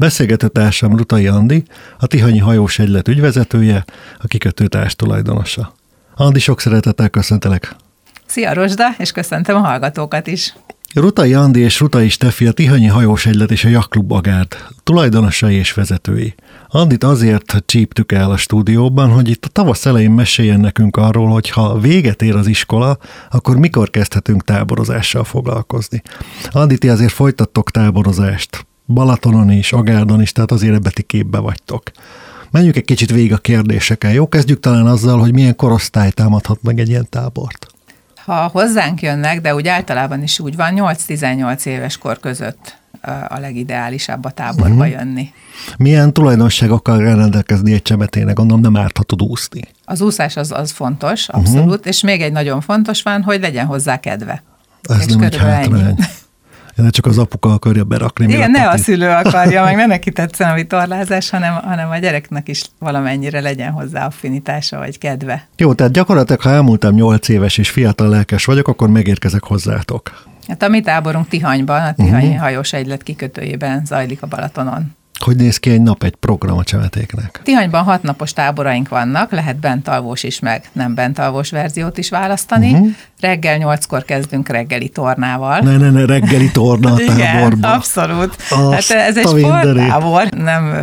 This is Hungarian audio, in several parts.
Beszélgető társam Rutai Andi, a Tihanyi hajós egylet ügyvezetője, a kikötőtárs tulajdonosa. Andi, sok szeretettel köszöntelek! Szia Rozsda, és köszöntöm a hallgatókat is! Rutai Andi és Rutai Stefi a Tihanyi hajós egylet és a Jakklub Agárd tulajdonosai és vezetői. Andit azért csíptük el a stúdióban, hogy itt a tavasz elején meséljen nekünk arról, hogy ha véget ér az iskola, akkor mikor kezdhetünk táborozással foglalkozni. Andi, ti azért folytattok táborozást. Balatonon is, Agárdon is, tehát azért ebbe ti képbe vagytok. Menjünk egy kicsit végig a kérdésekkel. Jó, kezdjük talán azzal, hogy milyen korosztály támadhat meg egy ilyen tábort ha hozzánk jönnek, de úgy általában is úgy van, 8-18 éves kor között a legideálisabb a táborba uh-huh. jönni. Milyen tulajdonságokkal rendelkezni egy csemetének? Gondolom nem árt, ha tud úszni. Az úszás az, az fontos, abszolút, uh-huh. és még egy nagyon fontos van, hogy legyen hozzá kedve. Ez és nem egy hátrány. Ne csak az apuka akarja berakni. Igen, ne a szülő akarja, meg ne neki tetszen a vitorlázás, hanem, hanem a gyereknek is valamennyire legyen hozzá affinitása vagy kedve. Jó, tehát gyakorlatilag, ha elmúltam 8 éves és fiatal lelkes vagyok, akkor megérkezek hozzátok. Hát a mi táborunk Tihanyban, a Tihanyi uh-huh. hajós egylet kikötőjében zajlik a Balatonon. Hogy néz ki egy nap, egy program a csemetéknek? Tihanyban hat napos táboraink vannak, lehet bentalvós is, meg nem bentalvós verziót is választani. Uh-huh. Reggel nyolckor kezdünk reggeli tornával. Ne, ne, ne, reggeli torna a Igen, abszolút. Azt hát ez egy sporttábor, nem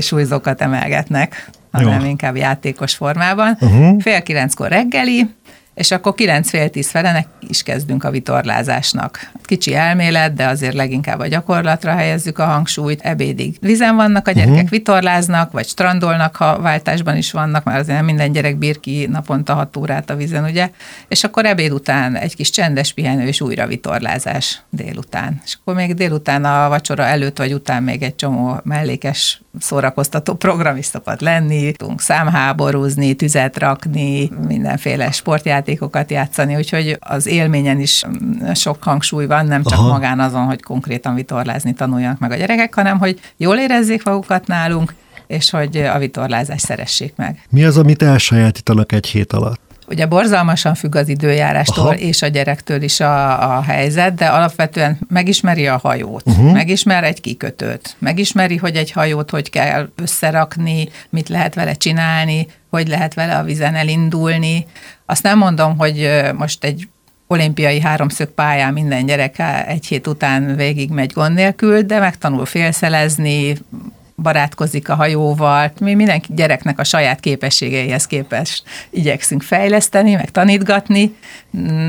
súlyzókat emelgetnek, hanem Jó. inkább játékos formában. Uh-huh. Fél kilenckor reggeli, és akkor 9 fél tíz felenek is kezdünk a vitorlázásnak. Kicsi elmélet, de azért leginkább a gyakorlatra helyezzük a hangsúlyt. Ebédig vizen vannak, a gyerekek uh-huh. vitorláznak, vagy strandolnak, ha váltásban is vannak, mert azért nem minden gyerek bír ki naponta 6 órát a vizen, ugye? És akkor ebéd után egy kis csendes pihenő, és újra vitorlázás délután. És akkor még délután a vacsora előtt vagy után még egy csomó mellékes szórakoztató program is szokott lenni, tudunk számháborúzni, tüzet rakni, mindenféle sportjátékokat játszani, úgyhogy az élményen is mm, sok hangsúly van, nem csak Aha. magán azon, hogy konkrétan vitorlázni tanuljanak meg a gyerekek, hanem hogy jól érezzék magukat nálunk, és hogy a vitorlázást szeressék meg. Mi az, amit elsajátítanak egy hét alatt? Ugye borzalmasan függ az időjárástól Aha. és a gyerektől is a, a helyzet, de alapvetően megismeri a hajót, uh-huh. megismer egy kikötőt, megismeri, hogy egy hajót hogy kell összerakni, mit lehet vele csinálni, hogy lehet vele a vizen elindulni. Azt nem mondom, hogy most egy olimpiai háromszög pályán minden gyerek egy hét után végig megy gond nélkül, de megtanul félszelezni, barátkozik a hajóval, mi mindenki gyereknek a saját képességeihez képest igyekszünk fejleszteni, meg tanítgatni,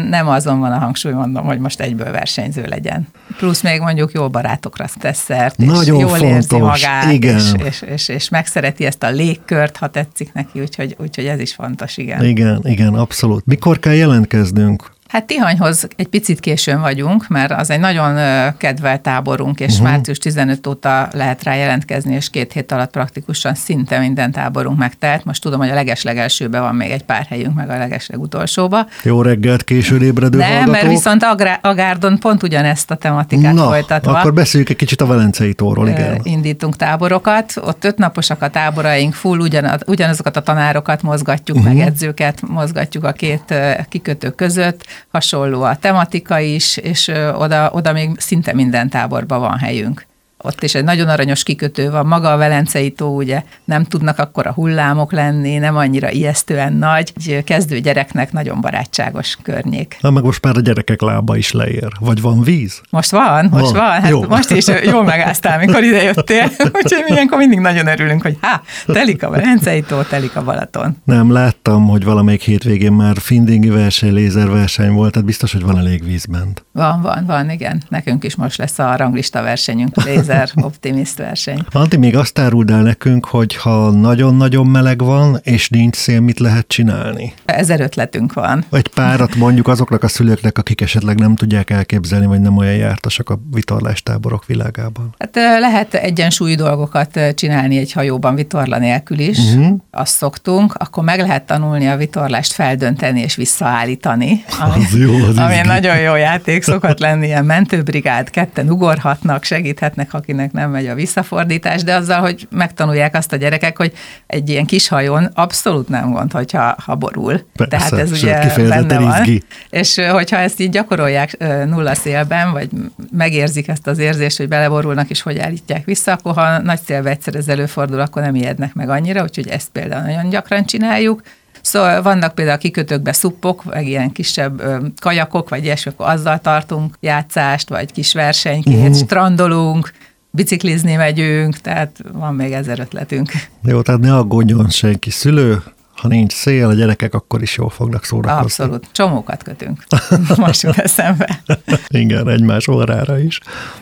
nem azon van a hangsúly, mondom, hogy most egyből versenyző legyen. Plusz még mondjuk jó barátokra tesz szert, és Nagyon jól fontos. érzi magát, igen. És, és, és, és megszereti ezt a légkört, ha tetszik neki, úgyhogy, úgyhogy ez is fontos, igen. Igen, igen, abszolút. Mikor kell jelentkeznünk? Hát Tihanyhoz egy picit későn vagyunk, mert az egy nagyon kedvelt táborunk, és uh-huh. március 15 óta lehet rá jelentkezni, és két hét alatt praktikusan szinte minden táborunk megtelt. Most tudom, hogy a legeslegelsőben van még egy pár helyünk, meg a legeslegutolsóba. Jó reggelt, későn ébredő Nem, hallgatók. mert viszont Agrá- Agárdon pont ugyanezt a tematikát Na, folytatva. akkor beszéljük egy kicsit a Velencei tóról, igen. Indítunk táborokat, ott öt naposak a táboraink, full ugyanaz, ugyanazokat a tanárokat mozgatjuk, uh-huh. meg edzőket mozgatjuk a két kikötő között, hasonló a tematika is, és oda, oda még szinte minden táborban van helyünk ott is egy nagyon aranyos kikötő van, maga a Velencei tó, ugye nem tudnak akkor a hullámok lenni, nem annyira ijesztően nagy, egy kezdő gyereknek nagyon barátságos környék. Na meg most már a gyerekek lába is leér, vagy van víz? Most van, most van, van. Hát Jó. most is jól megálltál, mikor ide jöttél, úgyhogy ilyenkor mindig nagyon örülünk, hogy há, telik a Velencei tó, telik a Balaton. Nem, láttam, hogy valamelyik hétvégén már findingi verseny, lézerverseny volt, tehát biztos, hogy van elég víz bent. Van, van, van, igen. Nekünk is most lesz a ranglista versenyünk, lézer ezer optimist verseny. Anti, még azt áruld el nekünk, hogy ha nagyon-nagyon meleg van, és nincs szél, mit lehet csinálni? Ezer ötletünk van. Egy párat mondjuk azoknak a szülőknek, akik esetleg nem tudják elképzelni, vagy nem olyan jártasak a vitorlástáborok világában. Hát lehet egyensúlyi dolgokat csinálni egy hajóban vitorla nélkül is, uh-huh. azt szoktunk, akkor meg lehet tanulni a vitorlást feldönteni és visszaállítani. Ami, az jó, az ami nagyon jó játék szokott lenni, ilyen mentőbrigád, ketten ugorhatnak, segíthetnek akinek nem megy a visszafordítás, de azzal, hogy megtanulják azt a gyerekek, hogy egy ilyen kis hajón abszolút nem gond, hogyha ha borul. Persze, Tehát ez ugye benne van. Izgi. És hogyha ezt így gyakorolják nulla szélben, vagy megérzik ezt az érzést, hogy beleborulnak, és hogy állítják vissza, akkor ha nagy szélbe egyszer ez előfordul, akkor nem ijednek meg annyira, úgyhogy ezt például nagyon gyakran csináljuk. Szóval vannak például a kikötőkbe szuppok, vagy ilyen kisebb kajakok, vagy ilyesmi, akkor azzal tartunk játszást, vagy kis versenykét, uh-huh. strandolunk, biciklizni megyünk, tehát van még ezer ötletünk. Jó, tehát ne aggódjon senki szülő, ha nincs szél, a gyerekek akkor is jól fognak szórakozni. Abszolút. Csomókat kötünk. Most jut eszembe. Igen, egymás órára is.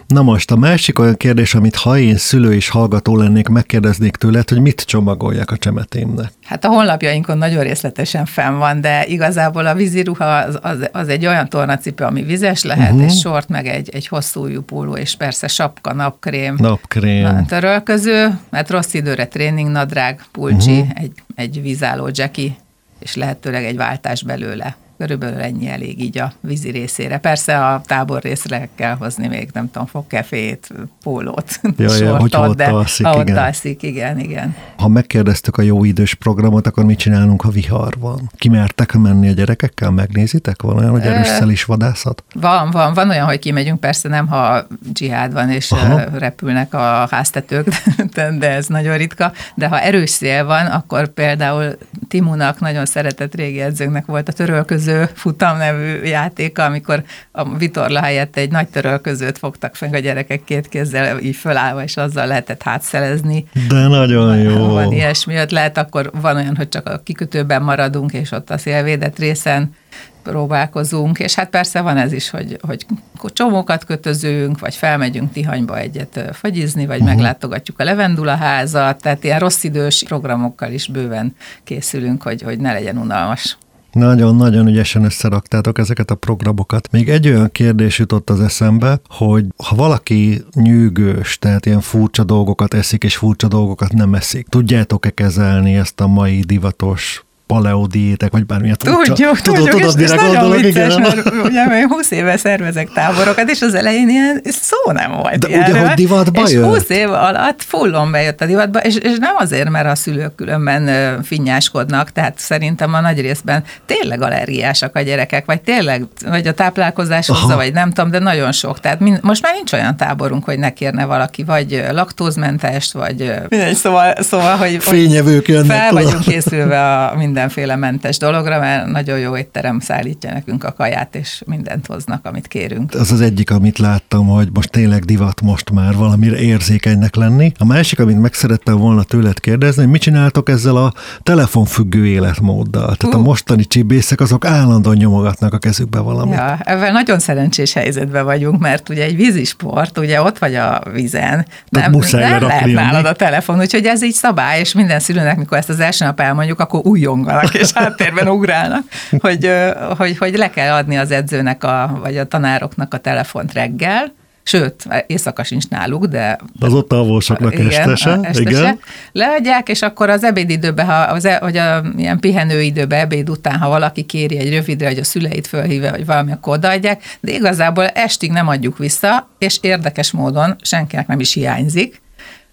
Na most a másik olyan kérdés, amit ha én szülő és hallgató lennék, megkérdeznék tőled, hogy mit csomagoljak a csemetémnek. Hát a honlapjainkon nagyon részletesen fenn van, de igazából a víziruha az, az, az egy olyan tornacipő, ami vizes lehet, uh-huh. és sort, meg egy, egy hosszú póló, és persze sapka, napkrém. Napkrém. Törölköző, mert rossz időre tréningnadrág, pulcsi, uh-huh. egy, egy vízálló Jackie, és lehetőleg egy váltás belőle. Körülbelül ennyi elég így a vízi részére. Persze a tábor részre kell hozni még, nem tudom, fogkefét, pólót, ja, sortot, ja, hogy de alszik, ha igen. alszik, igen, igen. Ha megkérdeztük a jó idős programot, akkor mit csinálunk, ha vihar van? Kimertek menni a gyerekekkel, megnézitek? Van olyan, hogy erősszel is vadászat? Van, van, van olyan, hogy kimegyünk, persze nem, ha dzsihád van, és Aha. repülnek a háztetők, de ez nagyon ritka, de ha erős szél van, akkor például Timunak nagyon szeretett régi edzőnknek volt a törölköző törölköző futam nevű játéka, amikor a vitorla helyett egy nagy törölközőt fogtak fel a gyerekek két kézzel így fölállva, és azzal lehetett hátszelezni. De nagyon jó. Van ilyesmi lehet akkor van olyan, hogy csak a kikötőben maradunk, és ott a szélvédett részen próbálkozunk, és hát persze van ez is, hogy, hogy csomókat kötözünk, vagy felmegyünk Tihanyba egyet fagyizni, vagy uh-huh. meglátogatjuk a Levendula házat, tehát ilyen rossz idős programokkal is bőven készülünk, hogy, hogy ne legyen unalmas. Nagyon-nagyon ügyesen összeraktátok ezeket a programokat. Még egy olyan kérdés jutott az eszembe, hogy ha valaki nyűgős, tehát ilyen furcsa dolgokat eszik, és furcsa dolgokat nem eszik, tudjátok-e kezelni ezt a mai divatos paleodiétek, vagy bármilyen tudjuk, tudjuk, tudod, tudjuk, tudod, és ez nagyon vicces, mert ugye mert 20 éve szervezek táborokat, és az elején ilyen szó nem volt De ilyenről, ugye, hogy divatba És jön? 20 év alatt fullon bejött a divatba, és, és nem azért, mert a szülők különben finnyáskodnak, tehát szerintem a nagy részben tényleg allergiásak a gyerekek, vagy tényleg, vagy a táplálkozás hozza, vagy nem tudom, de nagyon sok. Tehát mind, most már nincs olyan táborunk, hogy ne kérne valaki, vagy laktózmentest, vagy mindegy, szóval, szóval hogy, Fényevők jönnek. Fel vagyunk készülve a minden mindenféle mentes dologra, mert nagyon jó étterem szállítja nekünk a kaját, és mindent hoznak, amit kérünk. Az az egyik, amit láttam, hogy most tényleg divat most már valamire érzékenynek lenni. A másik, amit meg szerettem volna tőled kérdezni, hogy mit csináltok ezzel a telefonfüggő életmóddal? Tehát uh. a mostani csibészek azok állandóan nyomogatnak a kezükbe valamit. Ja, ezzel nagyon szerencsés helyzetben vagyunk, mert ugye egy vízisport, ugye ott vagy a vízen, nem, nem lehet nálad a telefon, úgyhogy ez így szabály, és minden szülőnek, mikor ezt az első nap elmondjuk, akkor újjong ugranak, és háttérben ugrálnak, hogy, hogy, hogy le kell adni az edzőnek, a, vagy a tanároknak a telefont reggel, Sőt, éjszaka sincs náluk, de... Az ott alvósoknak igen, estese, estese. Igen. Leadják, és akkor az ebédidőben, ha az, e- vagy a ilyen pihenőidőben, ebéd után, ha valaki kéri egy rövidre, hogy a szüleit fölhívja, vagy valami, akkor odaadják, de igazából estig nem adjuk vissza, és érdekes módon senkinek nem is hiányzik,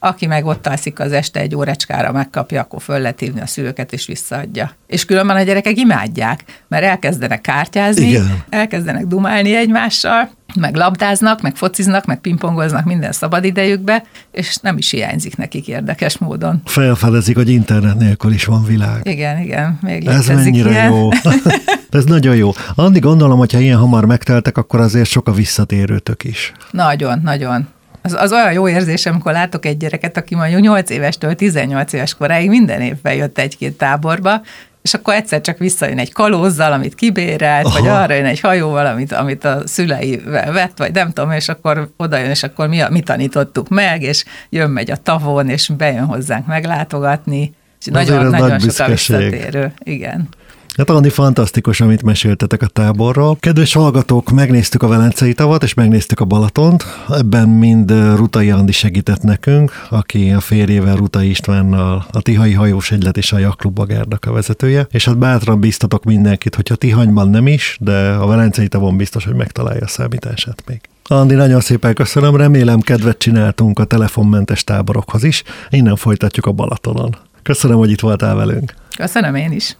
aki meg ott alszik az este egy órecskára megkapja, akkor föl lehet hívni a szülőket, és visszaadja. És különben a gyerekek imádják, mert elkezdenek kártyázni, Igen. elkezdenek dumálni egymással, meg labdáznak, meg fociznak, meg pingpongoznak minden szabadidejükbe, és nem is hiányzik nekik érdekes módon. Felfedezik, hogy internet nélkül is van világ. Igen, igen, még Ez mennyire ilyen. jó. Ez nagyon jó. Andi, gondolom, hogyha ilyen hamar megteltek, akkor azért sok a visszatérőtök is. Nagyon, nagyon az, az olyan jó érzés, amikor látok egy gyereket, aki mondjuk 8 évestől 18 éves koráig minden évben jött egy-két táborba, és akkor egyszer csak visszajön egy kalózzal, amit kibérelt, Aha. vagy arra jön egy hajóval, amit, amit a szülei vett, vagy nem tudom, és akkor oda jön, és akkor mi, mi tanítottuk meg, és jön megy a tavon, és bejön hozzánk meglátogatni. És nagyon, nagyon nagy sok a visszatérő. Igen. Hát Andi, fantasztikus, amit meséltetek a táborról. Kedves hallgatók, megnéztük a Velencei tavat, és megnéztük a Balatont. Ebben mind Rutai Andi segített nekünk, aki a férjével Rutai Istvánnal a Tihai Hajós Egylet és a Jakklub Bagárnak a vezetője. És hát bátran biztatok mindenkit, hogyha Tihanyban nem is, de a Velencei tavon biztos, hogy megtalálja a számítását még. Andi, nagyon szépen köszönöm, remélem kedvet csináltunk a telefonmentes táborokhoz is. Innen folytatjuk a Balatonon. Köszönöm, hogy itt voltál velünk. Köszönöm én is.